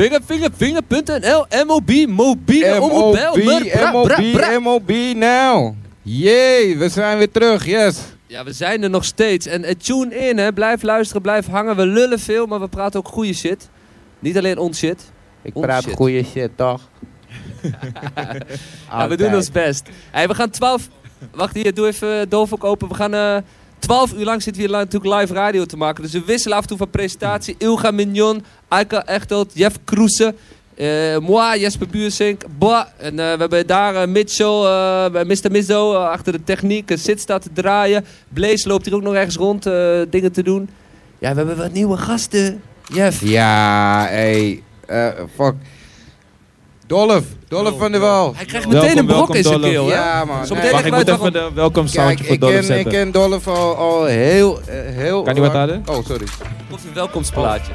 Vinger, vinger, vinger.nl. MOB, mobiele omroep. MOB, MOB, now. Jee, we zijn weer terug, yes. Ja, we zijn er nog steeds. En tune in, hè. blijf luisteren, blijf hangen. We lullen veel, maar we praten ook goede shit. Niet alleen ons shit. Ik praat goede shit, toch? We doen ons best. Hey, we gaan 12. Wacht hier, doe even Dolf open. We gaan 12 uur lang zitten we hier li- natuurlijk live radio te maken. Dus we wisselen af en toe van presentatie. Ilga Mignon, Aika Echtelt, Jeff Kroese. eh moi, Jesper Buursink. En eh, we hebben daar eh, Mitchell, Mr. Mizzo achter de techniek. Uh, Sid staat te draaien. Blaze loopt hier ook nog ergens rond dingen te doen. Ja, we hebben wat nieuwe gasten. Jeff. Ja, eh, fuck. Dolf, Dolf van der Wal. Hij krijgt meteen een brok in zijn Dolf. keel, hè? Ja, man. Zo meteen ik moet even de welkom soundje voor ken, ik zetten. ken Dolf al, al heel, eh, heel Kan die wat harder? Oh, sorry. op een welkomstplaatje.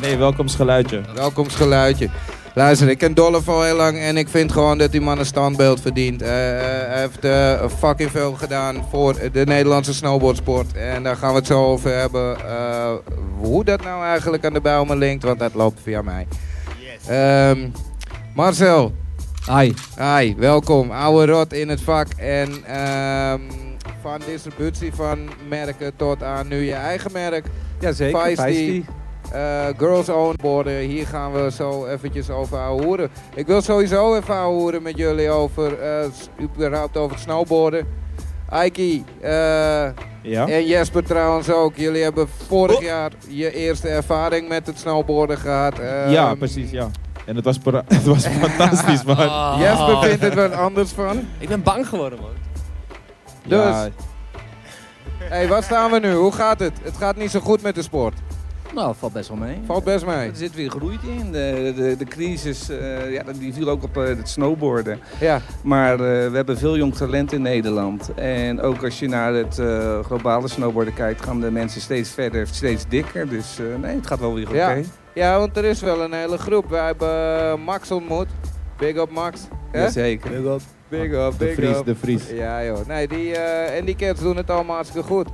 Nee, welkomstgeluidje. Welkomstgeluidje. Luister, ik ken Dolph al heel lang en ik vind gewoon dat die man een standbeeld verdient. Eh, eh, hij heeft eh, fucking veel gedaan voor de Nederlandse snowboardsport. En daar gaan we het zo over hebben. eh, hoe dat nou eigenlijk aan de Bijlmer linkt, want dat loopt via mij. Ehm, Marcel, Hi. hi, welkom. Oude rot in het vak. En ehm, van distributie van merken tot aan nu je eigen merk. Jazeker, Feisty. Feisty. Eh, girls own borden. Hier gaan we zo eventjes over horen. Ik wil sowieso even horen met jullie over, s- überhaupt over het snowboarden. Aiki eh, Ja? en Jesper trouwens ook. Jullie hebben vorig Oh. jaar je eerste ervaring met het snowboarden gehad. Ehm, ja, precies, ja. En het was, het was fantastisch, man. Ah. Jesper vindt het wat anders van. Ik ben bang geworden, man. Dus, Ja, hey, waar staan we nu? Hoe gaat het? Het gaat niet zo goed met de sport. Nou, valt best wel mee. Valt best mee. Er zit weer groei in. De, de, de crisis eh, ja, die viel ook op eh, het snowboarden. Ja, Maar eh, we hebben veel jong talent in Nederland. En ook als je naar het eh, globale snowboarden kijkt, gaan de mensen steeds verder, steeds dikker. Dus eh, nee, het gaat wel weer oké. Ja. ja, want er is wel een hele groep. Wij hebben Max ontmoet. Big up Max. Hè? Jazeker. Big up, de big Vries, up. de Vries. Ja joh, nee, die, eh, en die kids doen het allemaal hartstikke goed.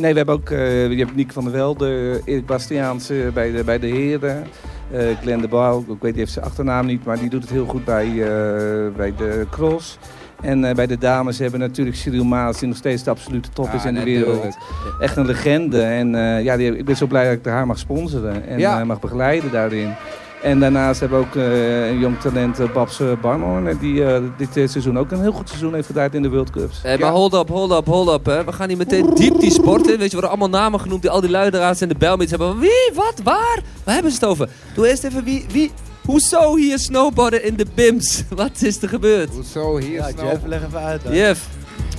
Nee, we hebben ook eh, je hebt Nick van der Velde, Erik Bastiaans eh, bij, de, bij de heren. eh Glenn de Bouw, ik weet even zijn achternaam niet, maar die doet het heel goed bij, eh, bij de cross. En eh, bij de dames hebben we natuurlijk Cyril Maas, die nog steeds de absolute top is in de wereld. Echt een legende. En eh, ja, die, ik ben zo blij dat ik haar mag sponsoren en Ja. eh, mag begeleiden daarin. En daarnaast hebben we ook eh, een jong talent, eh, Babs eh, Barnhorn, die eh, dit eh, seizoen ook een heel goed seizoen heeft gedraaid in de World Cups. Hey, Ja. maar hold up, hold up, hold up. Hè. We gaan hier meteen diep die sporten. Weet je, worden allemaal namen genoemd die al die luideraars en de belmeets hebben. Wie, wat, waar? Waar hebben ze het over? Doe eerst even wie, wie, hoezo hier snowboarden in de BIMS? Wat is er gebeurd? Hoezo hier Ja, snel? Jeff, leg even uit. dan. Jeff,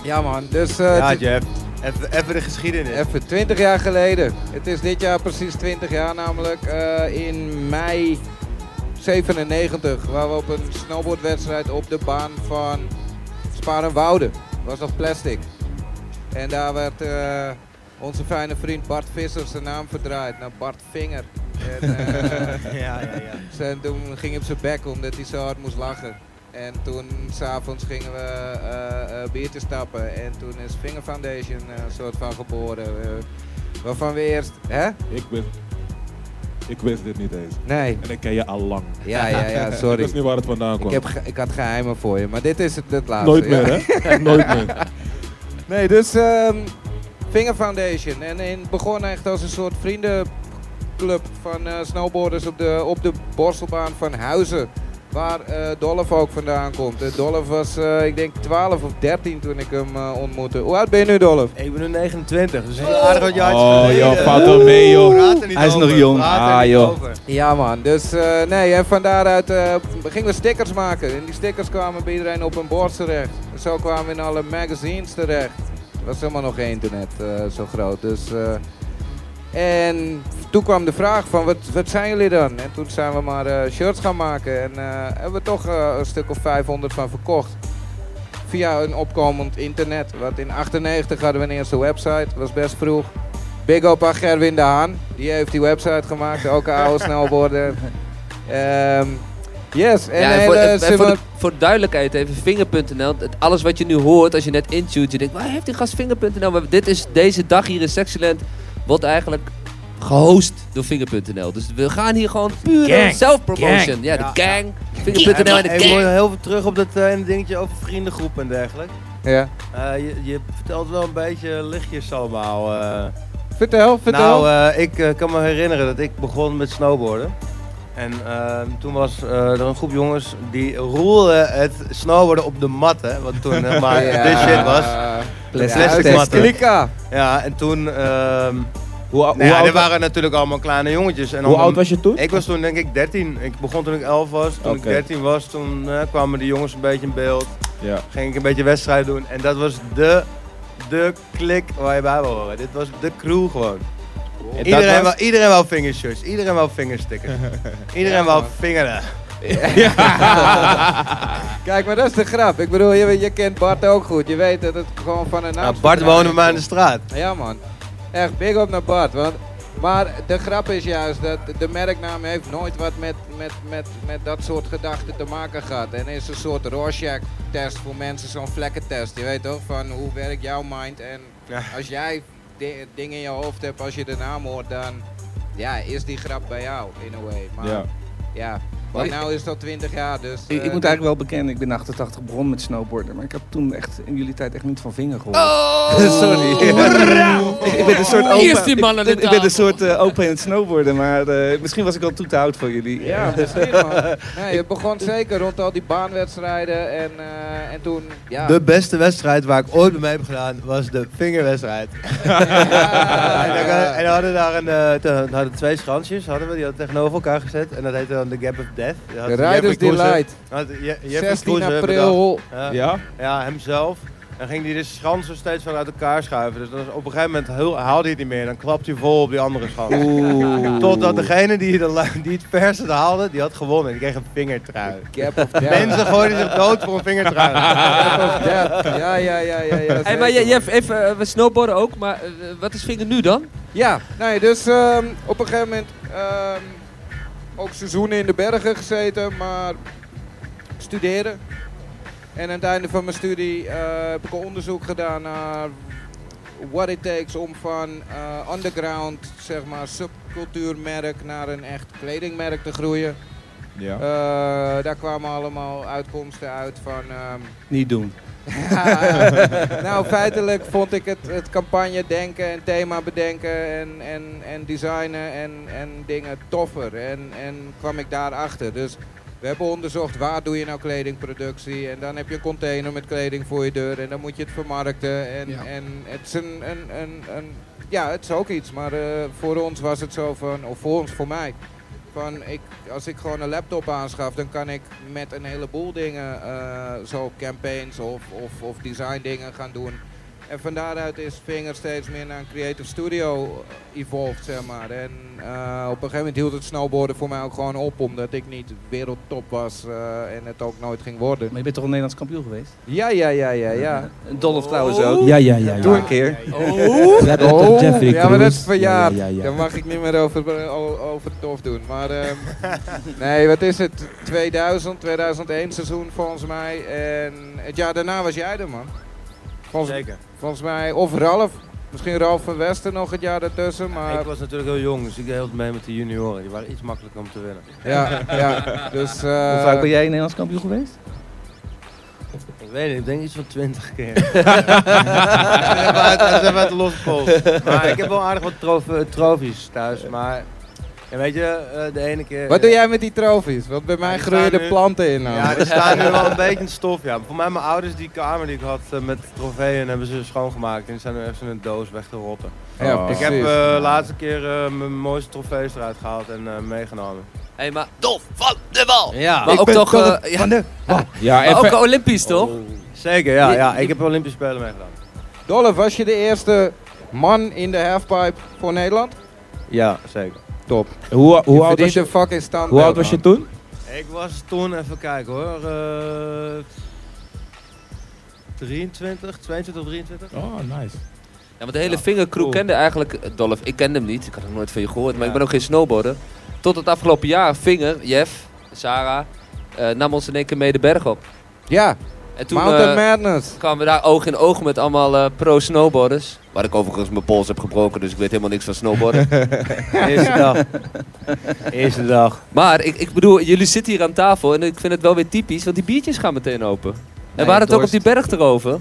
Ja man, dus eh, Ja, Jeff. Even, even de geschiedenis. even 20 jaar geleden. Het is dit jaar precies 20 jaar namelijk. eh, in mei 97 waren we op een snowboardwedstrijd op de baan van Sparenwoude. was nog plastic. En daar werd eh, onze fijne vriend Bart Visser zijn naam verdraaid naar Bart Vinger. En, eh, ja, ja, ja. Zijn, toen ging hij op zijn bek omdat hij zo hard moest lachen. En toen s'avonds gingen we eh, eh, biertjes tappen. En toen is Finger Foundation eh, een soort van geboren. waarvan we eerst... Hè? Ik wist, ik wist dit niet eens. Nee. En ik ken je al lang. Ja, ja, ja, Ik sorry. wist niet waar het vandaan Ik, kwam. heb, ge- ik had geheimen voor je, maar dit is het, het laatste. Nooit ja. meer, hè? Nooit meer. Nee, dus ehm Finger Foundation. En het begon echt als een soort vriendenclub van snowboarders op de, op de borstelbaan van Huizen. Waar eh Dolph ook vandaan komt. Uh, Dolph was, eh, ik denk, 12 of 13 toen ik hem eh, ontmoette. Hoe oud ben je nu, Dolph? Ik ben nu 29, dus een aardig wat jaar Oh, geleden. joh, valt wel mee, joh. Hij is over, nog jong. praat Ah, joh. over. Ja man, dus eh, nee, en van daaruit eh, gingen we stickers maken. En die stickers kwamen bij iedereen op een bord terecht. En zo kwamen we in alle magazines terecht. Er was helemaal nog geen internet eh, zo groot. Dus, eh, en toen kwam de vraag van, wat, wat zijn jullie dan? En toen zijn we maar eh, shirts gaan maken. En eh, hebben we toch eh, een stuk of 500 van verkocht. Via een opkomend internet. Want in 98 hadden we een eerste website. Dat was best vroeg. Big aan Gerwin de Haan. Die heeft die website gemaakt. Ook een oude snowboarder. Ehm, yes. En ja, een en voor, en voor, simpele- de, voor duidelijkheid even, vinger.nl. Het- Alles wat je nu hoort als je net intuut, je denkt, waar heeft die gast vinger.nl? Maar dit is deze dag hier in Sexyland, wordt eigenlijk gehost door Finger.nl. Dus we gaan hier gewoon puur self-promotion. Ja, de Ja. gang. Finger.nl en de ik wil gang. heel veel terug op dat eh, ene dingetje over vriendengroepen en dergelijke. Ja. Eh, je, je vertelt wel een beetje lichtjes allemaal. eh. Vertel, vertel. Nou, eh, ik kan me herinneren dat ik begon met snowboarden. En eh, toen was eh, er een groep jongens die roelden het snowboarden op de matten. Wat toen maar Ja. de shit was. Plastic Plastic Ja, matten. Klika. Ja, en toen... ehm Hoe, nou hoe, ja, er waren natuurlijk allemaal kleine jongetjes. En hoe oud was je toen? Ik was toen denk ik 13. Ik begon toen ik 11 was. Toen ik Oké. 13 was, toen eh, kwamen de jongens een beetje in beeld. Ja. Ging ik een beetje wedstrijd doen. En dat was de, de klik waar je bij wil horen. Dit was de crew gewoon. En dat Iedereen, was- wou, iedereen wou fingershirts. Iedereen wou fingerstickers. iedereen Ja, wou man. vingeren. Kijk, maar dat is de grap. Ik bedoel, je, je kent Bart ook goed. Je weet dat het gewoon van een naam. Nou, Bart woonde bij mij in de straat. Ja, man. Echt big op naar Bart. Want, maar de grap is juist dat de merknaam heeft nooit wat met, met, met, met dat soort gedachten te maken gehad. En is een soort Rorschach-test voor mensen, zo'n vlekkentest. Je weet toch, van hoe werkt jouw mind. En als jij di- dingen in je hoofd hebt, als je de naam hoort, dan ja, is die grap bij jou, in a way. Maar ja, Ja. Maar nou is dat 20 jaar, dus... Ik, eh, ik moet eigenlijk wel bekennen, ik ben in 88 begonnen met snowboarden. Maar ik heb toen echt in jullie tijd echt niet van vinger gehoord. Oh! Sorry. ik, ben een soort Hier is opa. die man aan de ik, ik ben een soort eh, opa in het snowboarden, maar eh, misschien was ik al toe te oud voor jullie. Ja, misschien man. Nee, je begon zeker rond al die baanwedstrijden en, eh, en toen, ja. De beste wedstrijd waar ik ooit bij mee heb gedaan was de vingerwedstrijd. Ja, en, dan, ja. en dan hadden we daar een, eh, hadden twee schansjes, hadden we, die hadden tegenover elkaar gezet. En dat heette dan de Gap of Death. De Riders Delight. had Je- Jeffrey 16 Kroeze april. bedacht. Ja? Ja, hemzelf. Dan ging hij de schansen steeds verder uit elkaar schuiven. Dus dan is op een gegeven moment heel, haalde hij het niet meer. Dan klapte hij vol op die andere schans. Totdat degene die, de, die het verste haalde, die had gewonnen. Die kreeg een vingertrui. Mensen gooiden zich dood voor een vingertrui. Ja, ja, ja, ja. ja Hey, maar Jeff, even, eh, we snowboarden ook, maar eh, wat is Vinger nu dan? Ja, nee, dus ehm, op een gegeven moment ehm, ook seizoenen in de bergen gezeten, maar studeren. En aan het einde van mijn studie eh, heb ik onderzoek gedaan naar what it takes om van eh, underground, zeg maar, subcultuurmerk naar een echt kledingmerk te groeien. Ja. Eh, daar kwamen allemaal uitkomsten uit van ehm, Niet doen. nou, feitelijk vond ik het, het campagne denken en thema bedenken en, en, en designen en, en dingen toffer. En, en kwam ik daarachter. Dus we hebben onderzocht waar doe je nou kledingproductie. En dan heb je een container met kleding voor je deur en dan moet je het vermarkten. En, Ja. en het is een, een, een, een- ja, het is ook iets. Maar eh, voor ons was het zo van, of voor ons, voor mij. Van ik, als ik gewoon een laptop aanschaf, dan kan ik met een heleboel dingen, eh, zo campaigns of, of, of design dingen gaan doen. En van daaruit is Vinger steeds meer naar een creative studio evolved, zeg maar. En eh, op een gegeven moment hield het snowboarden voor mij ook gewoon op, omdat ik niet wereldtop was eh, en het ook nooit ging worden. Maar je bent toch een Nederlands kampioen geweest? Ja, ja, ja, ja, ja. En Dolph trouwens ook. Ja, ja, ja. ja. Toen een keer. Oh! Ja, dat, Oh, dat Jeffrey ja, maar dat is verjaard. Ja, ja, ja, Daar mag ik niet meer over, o- over tof doen. Maar ehm, nee, wat is het? 2000, 2001 seizoen volgens mij. En het jaar daarna was jij er, man. Volgens, Zeker. volgens mij, of Ralf. Misschien Ralf van Westen nog het jaar ertussen. Maar Ik was natuurlijk heel jong, dus ik deed heel mee met de junioren. Die waren iets makkelijker om te winnen. ja, ja. Dus, eh, Hoe vaak ben jij Nederlands kampioen geweest? Ik weet niet, ik denk iets van 20 keer. dat is even uit- dat is even uit de losse pols. Maar ik heb wel aardig wat trof- trofies thuis. Maar ja, weet je, eh, de ene keer... Wat doe jij met die trofies? Want bij mij groeien de planten in. nou. Ja, die staan nu wel een beetje in stof. Ja. Voor mij, mijn ouders, die kamer die ik had eh, met trofeeën, hebben ze schoongemaakt. En die zijn nu even in een doos weg te rotten. Ja, Oh. Ik heb eh, de laatste keer eh, mijn mooiste trofee's eruit gehaald en eh, meegenomen. Hey, maar Dolf van de Wal! Ja, Maar ook toch, eh, ja, Ja, ook Olympisch toch? zeker. Ja, ja. Ik heb Olympische Spelen meegedaan. Dolph, was je de eerste man in de halfpipe voor Nederland? Ja, zeker. Top. hoe, hoe, je oud was je, fucking standbeeld, hoe oud was je man. toen? Ik was toen, even kijken hoor, eh 23, 22, 23. Oh, nice. Ja, want de hele vingercrew cool. kende eigenlijk eh, Dolph. Ik kende hem niet, ik had nog nooit van je gehoord, maar ik ben ook geen snowboarder. Tot het afgelopen jaar, Vinger, Jeff, Sarah, eh nam ons in één keer mee de berg op. Ja, En toen Mountain eh, Madness. kwamen we daar oog in oog met allemaal eh, pro-snowboarders. Waar ik overigens mijn pols heb gebroken, dus ik weet helemaal niks van snowboarden. Eerste dag. Eerste dag. maar ik, ik bedoel, jullie zitten hier aan tafel en ik vind het wel weer typisch, want die biertjes gaan meteen open. En Nee, waren het ook op die berg erover?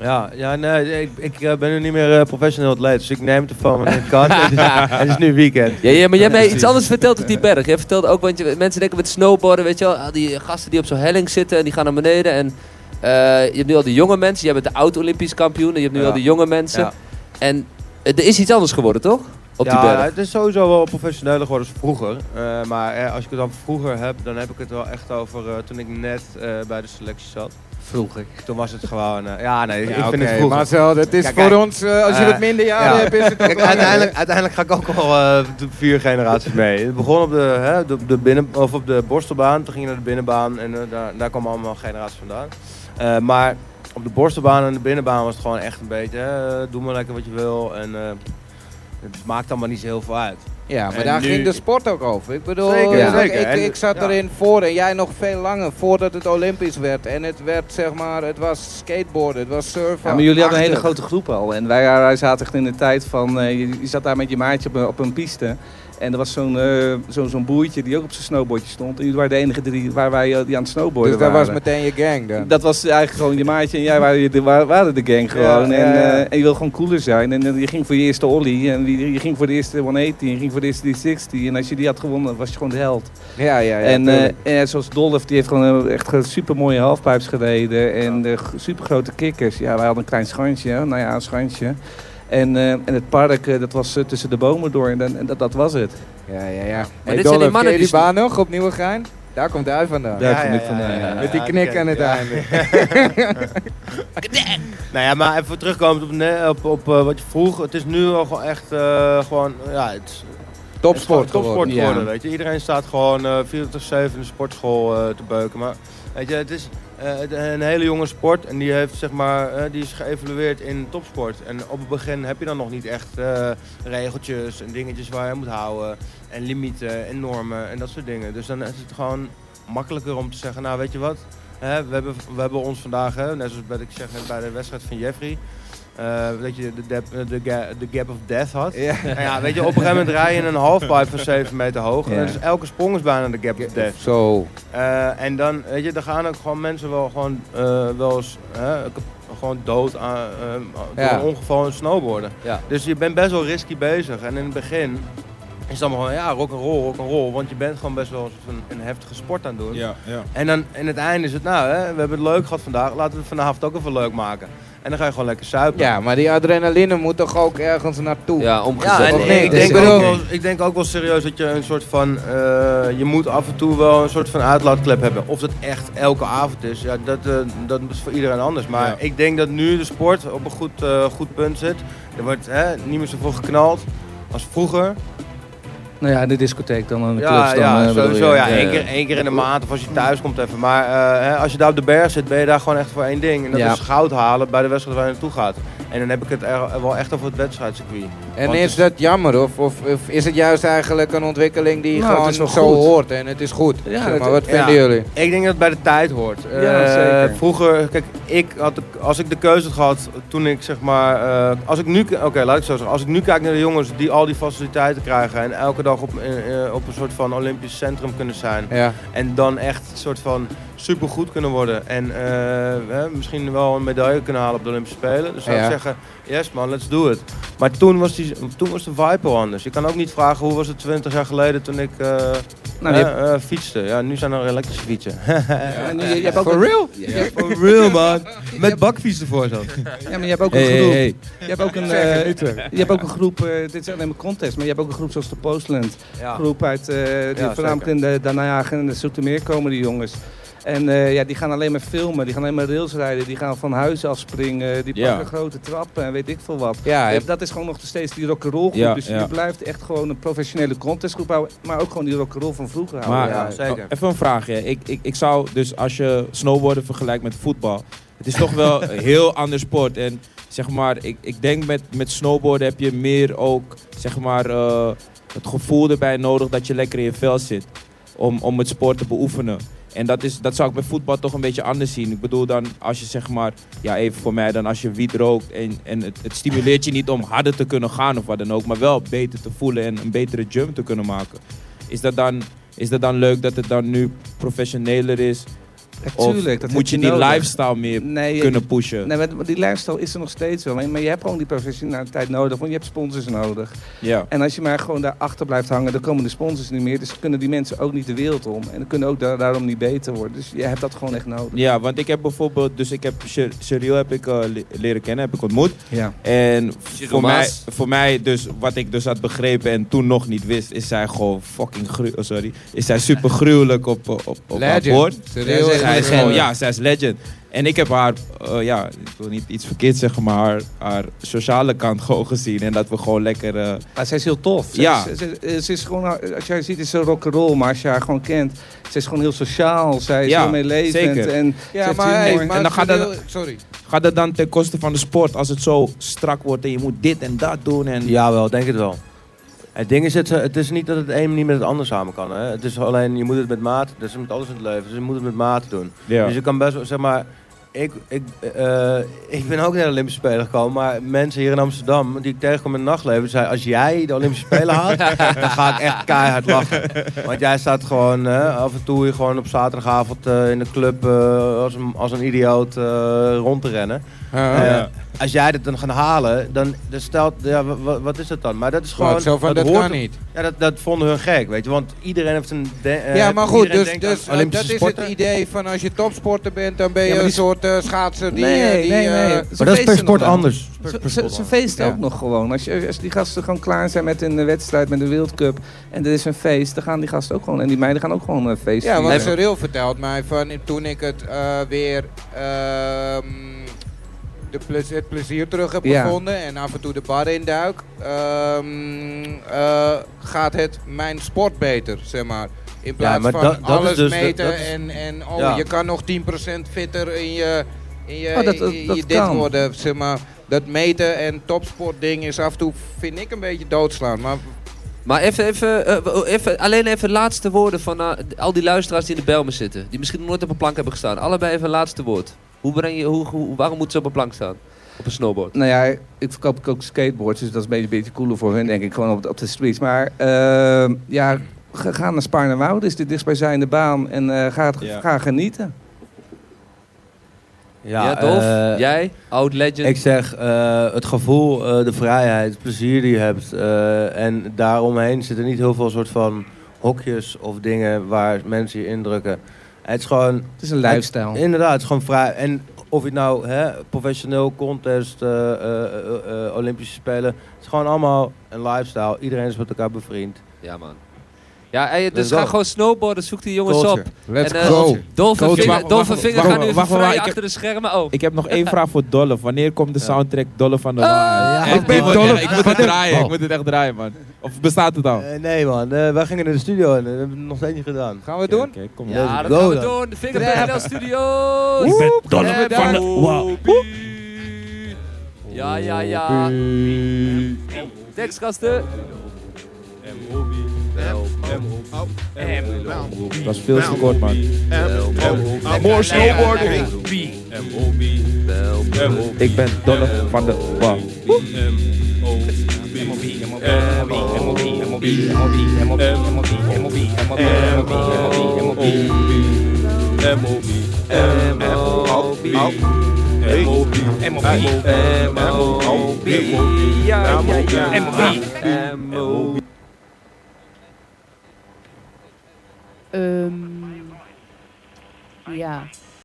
Ja, ja nee, ik, ik eh, ben nu niet meer eh, professioneel atleet, dus ik neem het ervan het kan. het, is, het is nu weekend. Ja, ja maar jij hebt mij iets anders verteld op die berg. Jij vertelde ook, want je, mensen denken met snowboarden, weet je wel, al die gasten die op zo'n helling zitten en die gaan naar beneden. En eh, je hebt nu al die jonge mensen, jij bent de oud-Olympisch kampioen en je hebt nu Ja. al die jonge mensen. Ja. En er is iets anders geworden, toch? Op die ja, berg. het is sowieso wel professioneler geworden als vroeger. Eh, maar als ik het dan vroeger heb, dan heb ik het wel echt over eh, toen ik net eh, bij de selectie zat. Vroeger. Toen was het gewoon, eh, ja nee, ik Ja, vind oké, het vroeger. Marcel, dat is Kijk, voor kijk. ons, eh, als je Eh, wat minder jaren ja. hebt, is het ook Kijk, uiteindelijk, uiteindelijk ga ik ook al de vier generaties mee. Het begon op de, hè, de, de binnen, of op de borstelbaan, toen ging je naar de binnenbaan en daar, daar kwamen allemaal generaties vandaan. Maar op de borstelbaan en de binnenbaan was het gewoon echt een beetje, doe maar lekker wat je wil en het maakt allemaal niet zo heel veel uit. Ja, maar En daar nu- ging de sport ook over. Ik bedoel, Zeker, ja, zeker. Ik, ik zat ja. erin voor en jij nog veel langer, voordat het Olympisch werd. En het werd, zeg maar, het was skateboarden, het was surfen. Ja, maar jullie hadden een hele grote groep al. En wij, wij zaten echt in de tijd van, eh, je, je zat daar met je maatje op een, op een piste. En er was zo'n zo, zo'n boertje die ook op zijn snowboardje stond. En jullie waren de enige drie waar wij eh, die aan het snowboarden Dus dat waren. was meteen je gang dan. Dat was eigenlijk gewoon je maatje en jij waren, de, wa- waren de gang gewoon. Ja, en, eh, en je wil gewoon cooler zijn. En je ging voor je eerste ollie. En je, je ging voor de eerste 180. Je ging voor de eerste 360. En als je die had gewonnen, was je gewoon de held. Ja, ja, ja. en en zoals Dolph, die heeft gewoon echt super mooie halfpipes gereden. En super grote kikkers. Ja, wij hadden een klein schansje. Nou ja, een schansje. En, eh, en het park, eh, dat was eh, tussen de bomen door. En, dan- en dat, dat was het. ja, ja, ja. Hey, dit zijn die mannen die die baan nog op Nieuwegein? Daar komt hij vandaan. Daar Ja, kom ja, ik ja, vandaan. Met die knik aan het ja. einde. Nou ja, maar even terugkomend op, op, op wat je vroeg. Het is nu al gewoon echt eh, gewoon, ja, het is Topsport het is gewoon topsport geworden. geworden, Ja. weet je. Iedereen staat gewoon eh 24-7 in de sportschool eh, te beuken. Maar weet je, het is eh, een hele jonge sport en die, heeft, zeg maar, eh, die is geëvalueerd in topsport. En op het begin heb je dan nog niet echt eh, regeltjes en dingetjes waar je moet houden. En limieten en normen en dat soort dingen. Dus dan is het gewoon makkelijker om te zeggen, nou weet je wat. We, hebben, we hebben ons vandaag, net zoals ik zeg bij de wedstrijd van Jeffrey, eh, dat je de, dep- de, ga- de gap of death had. Ja. Nou ja, weet je, op een gegeven moment rij je een halfpipe van 7 meter hoog. En dus elke sprong is bijna de gap of death. Zo. Eh, en dan, weet je, dan gaan ook gewoon mensen wel gewoon eh, wel eens gewoon dood aan, eh, door een ongeval in snowboarden. Ja. Dus je bent best wel risky bezig. En in het begin is het allemaal gewoon, ja, rock and roll, rock and roll. Want je bent gewoon best wel een, een heftige sport aan het doen. Ja, ja. En dan in het einde is het, nou, hè, we hebben het leuk gehad vandaag. Laten we het vanavond ook even leuk maken. En dan ga je gewoon lekker suipen. Ja, maar die adrenaline moet toch ook ergens naartoe? Ja, Ja, omgezet. en ik, nee, ik, denk ook wel, ik denk ook wel serieus dat je een soort van. eh, je moet af en toe wel een soort van uitlaatklep hebben. Of dat echt elke avond is, ja, dat, eh, dat is voor iedereen anders. Maar Ja. ik denk dat nu de sport op een goed, eh, goed punt zit. Er wordt hè, niet meer zoveel geknald als vroeger. Nou ja, de discotheek dan. en De Ja, clubs dan, ja eh, sowieso. Ja, één, keer, één keer in de maand of als je thuis komt even. Maar eh, hè, als je daar op de berg zit, ben je daar gewoon echt voor één ding. En dat is goud halen bij de wedstrijd waar je naartoe gaat. En dan heb ik het er, wel echt over het wedstrijdcircuit. En Want is het- dat jammer of, of, of is het juist eigenlijk een ontwikkeling die Nou, gewoon zo goed. hoort en het is goed? Ja, Zeg maar, wat ja. vinden jullie? Ik denk dat het bij de tijd hoort. Ja, Eh, zeker. Vroeger, kijk, ik had de, als ik de keuze had gehad toen ik zeg maar, eh, als ik nu, oké, laat ik zo zeggen, als ik nu kijk naar de jongens die al die faciliteiten krijgen en elke dag op, op een soort van Olympisch centrum kunnen zijn Ja. en dan echt een soort van supergoed kunnen worden en eh, eh, misschien wel een medaille kunnen halen op de Olympische Spelen, dus zou ik zeggen, yes man, let's do it. Maar toen was, die, toen was de vibe al anders. Je kan ook niet vragen hoe was het 20 jaar geleden toen ik eh, Nou, eh, fietste. Ja, nu zijn er elektrische fietsen. Ja, en je, je hebt ook For real? For real man. Met bakfiets ervoor zo. ja, maar je hebt ook een Hey, hey, groep. hey. Je hebt ook een, eh, je hebt ook een groep, dit is alleen maar contest, maar je hebt ook een groep zoals de Postland. Groep uit, die voornamelijk in de Daarnajagen en de Zoetermeer komen die jongens. En eh, ja, die gaan alleen maar filmen, die gaan alleen maar rails rijden, die gaan van huizen afspringen, die Ja. pakken grote trappen en weet ik veel wat. Ja, Eh, dat is gewoon nog steeds die rock'n'roll groep. Ja, dus ja. je blijft echt gewoon een professionele contestgroep houden, maar ook gewoon die rock'n'roll van vroeger houden. Maar Ja, zeker. even een vraagje. Ik, ik, ik zou dus als je snowboarden vergelijkt met voetbal. Het is toch wel een heel ander sport. En zeg maar, ik, ik denk met, met snowboarden heb je meer ook zeg maar, eh, het gevoel erbij nodig dat je lekker in je vel zit. Om, om het sport te beoefenen. En dat, is, dat zou ik bij voetbal toch een beetje anders zien. Ik bedoel dan, als je zeg maar, ja even voor mij dan, als je wiet rookt en, en het, het stimuleert je niet om harder te kunnen gaan of wat dan ook, maar wel beter te voelen en een betere jump te kunnen maken. Is dat dan, is dat dan leuk dat het dan nu professioneler is? Ja, Of tuurlijk, dat moet je die nodig. lifestyle meer Nee, je- kunnen pushen? Nee, maar die lifestyle is er nog steeds wel. Maar je hebt gewoon die professionaliteit nodig, want je hebt sponsors nodig. Ja. En als je maar gewoon daarachter blijft hangen, dan komen de sponsors niet meer. Dus kunnen die mensen ook niet de wereld om. En dan kunnen ook da- daarom niet beter worden. Dus je hebt dat gewoon echt nodig. Ja, want ik heb bijvoorbeeld, dus ik heb Cheryl heb ik eh, le- leren kennen, heb ik ontmoet. Ja. En voor mij, voor mij, dus wat ik dus had begrepen en toen nog niet wist, is zij gewoon fucking gru oh, sorry, is zij super gruwelijk op, op, op haar Legend. woord. Serieus, Zij is gewoon, ja, zij is legend. En ik heb haar, eh, ja, ik wil niet iets verkeerd zeggen, maar haar, haar sociale kant gewoon gezien. En dat we gewoon lekker, eh, Maar zij is heel tof. Ja. Ze, ze- ze is gewoon, als jij ziet, is ze rock'n'roll. Maar als je haar gewoon kent, ze is gewoon heel sociaal. Zij is Ja, heel meelevend. zeker. En Ja, maar, hey, humor. maar En dan gaat dat- Sorry. gaat dat dan ten koste van de sport als het zo strak wordt en je moet dit en dat doen. En, Jawel, denk het wel. Het ding is, het, het is niet dat het een niet met het ander samen kan. Hè? Het is alleen, je moet het met maat, dat is met alles in het leven, dus je moet het met maat doen. Ja. Dus je kan best wel, zeg maar, ik, ik, eh, ik ben ook naar de Olympische Spelen gekomen, maar mensen hier in Amsterdam, die ik tegenkom in het nachtleven, zeiden, als jij de Olympische Spelen haalt, dan ga ik echt keihard lachen. Want jij staat gewoon af en toe hier gewoon op zaterdagavond eh, in de club eh, als, een, als een idioot eh, rond te rennen. Uh, Eh, als jij dit dan gaat halen, dan, dan stelt, ja, wa- wa- wat is dat dan? Maar dat is gewoon, zo van, dat dat hoort kan niet. ja, dat, dat vonden hun gek, weet je. Want iedereen heeft een... de- Ja, maar goed, dus, dus dat is het idee van als je topsporter bent, dan ben je Ja, een soort eh, schaatser die... Nee, eh, die nee, nee. eh, Maar dat is per feesten sport anders. Ze, feesten Ja. ook nog gewoon. Als, je, als die gasten gewoon klaar zijn met een eh, wedstrijd, met een World Cup en er is een feest, dan gaan die gasten ook gewoon. En die meiden gaan ook gewoon een feest Ja, want. Cyril vertelt mij van toen ik het eh, weer ehm, de ple- het plezier terug heb Ja. gevonden en af en toe de bar induik, ehm, eh, gaat het mijn sport beter, zeg maar. In plaats maar van dat- dat is alles dus- meten dat en, en oh, Ja. je kan nog 10% fitter in je, in je, Oh, dat- dat- in je dat dit kan. worden, zeg maar. Dat meten en topsportding is af en toe, vind ik, een beetje doodslaan. Maar Maar even, even, eh, even, alleen even laatste woorden van eh, al die luisteraars die in de Belmen zitten. Die misschien nog nooit op een plank hebben gestaan. Allebei even een laatste woord. Hoe breng je, hoe, hoe, waarom moeten ze op een plank staan? Op een snowboard. Nou ja, ik verkoop ook skateboards, dus dat is een beetje, een beetje cooler voor hen, denk ik, gewoon op, de- op de streets. Maar ehm, ja, ga, naar Spaarnwoude, is de dichtstbijzijnde baan en eh, ga, het- Ja. ga genieten. Ja, Dolf? eh, Jij? Oud legend? Ik zeg, eh, het gevoel, eh, de vrijheid, het plezier die je hebt. eh, en daaromheen zitten niet heel veel soort van hokjes of dingen waar mensen je indrukken. Het is gewoon, Het is een lifestyle. inderdaad, het is gewoon vrij. En of je het nou hè, professioneel, contest, eh, eh, eh, eh, Olympische Spelen. Het is gewoon allemaal een lifestyle. Iedereen is met elkaar bevriend. Ja, man. Ja, hey, dus ga gewoon snowboarden. Zoek die jongens Culture. op. let's En, eh, go. Dolph en Coach, Vinger, en Vinger gaan nu even wacht, vrij ik heb- achter de schermen. Oh. Ik heb nog één vraag voor Dolph. Wanneer komt de soundtrack Dolph van de Ah, Waai? ik Echt, ben. Ik moet het draaien. Ik moet het echt draaien, man. Of bestaat het al? Eh, nee man, eh, wij gingen naar de studio en eh, we hebben het nog steeds niet gedaan. Gaan we het doen? Oké, kom. Ja, dat gaan we doen. De Vinger.nl Studios. Ik ben Dolph Dolph van de Waai. Ja, ja, ja. Tekstgasten. Dat is veel te kort, man. More snowboarding. Ik ben Dolph van de. Ja, ja, ja. MOB.